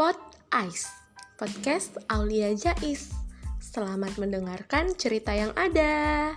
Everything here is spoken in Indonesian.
Pod Ice, podcast Aulia Jais. Selamat mendengarkan cerita yang ada.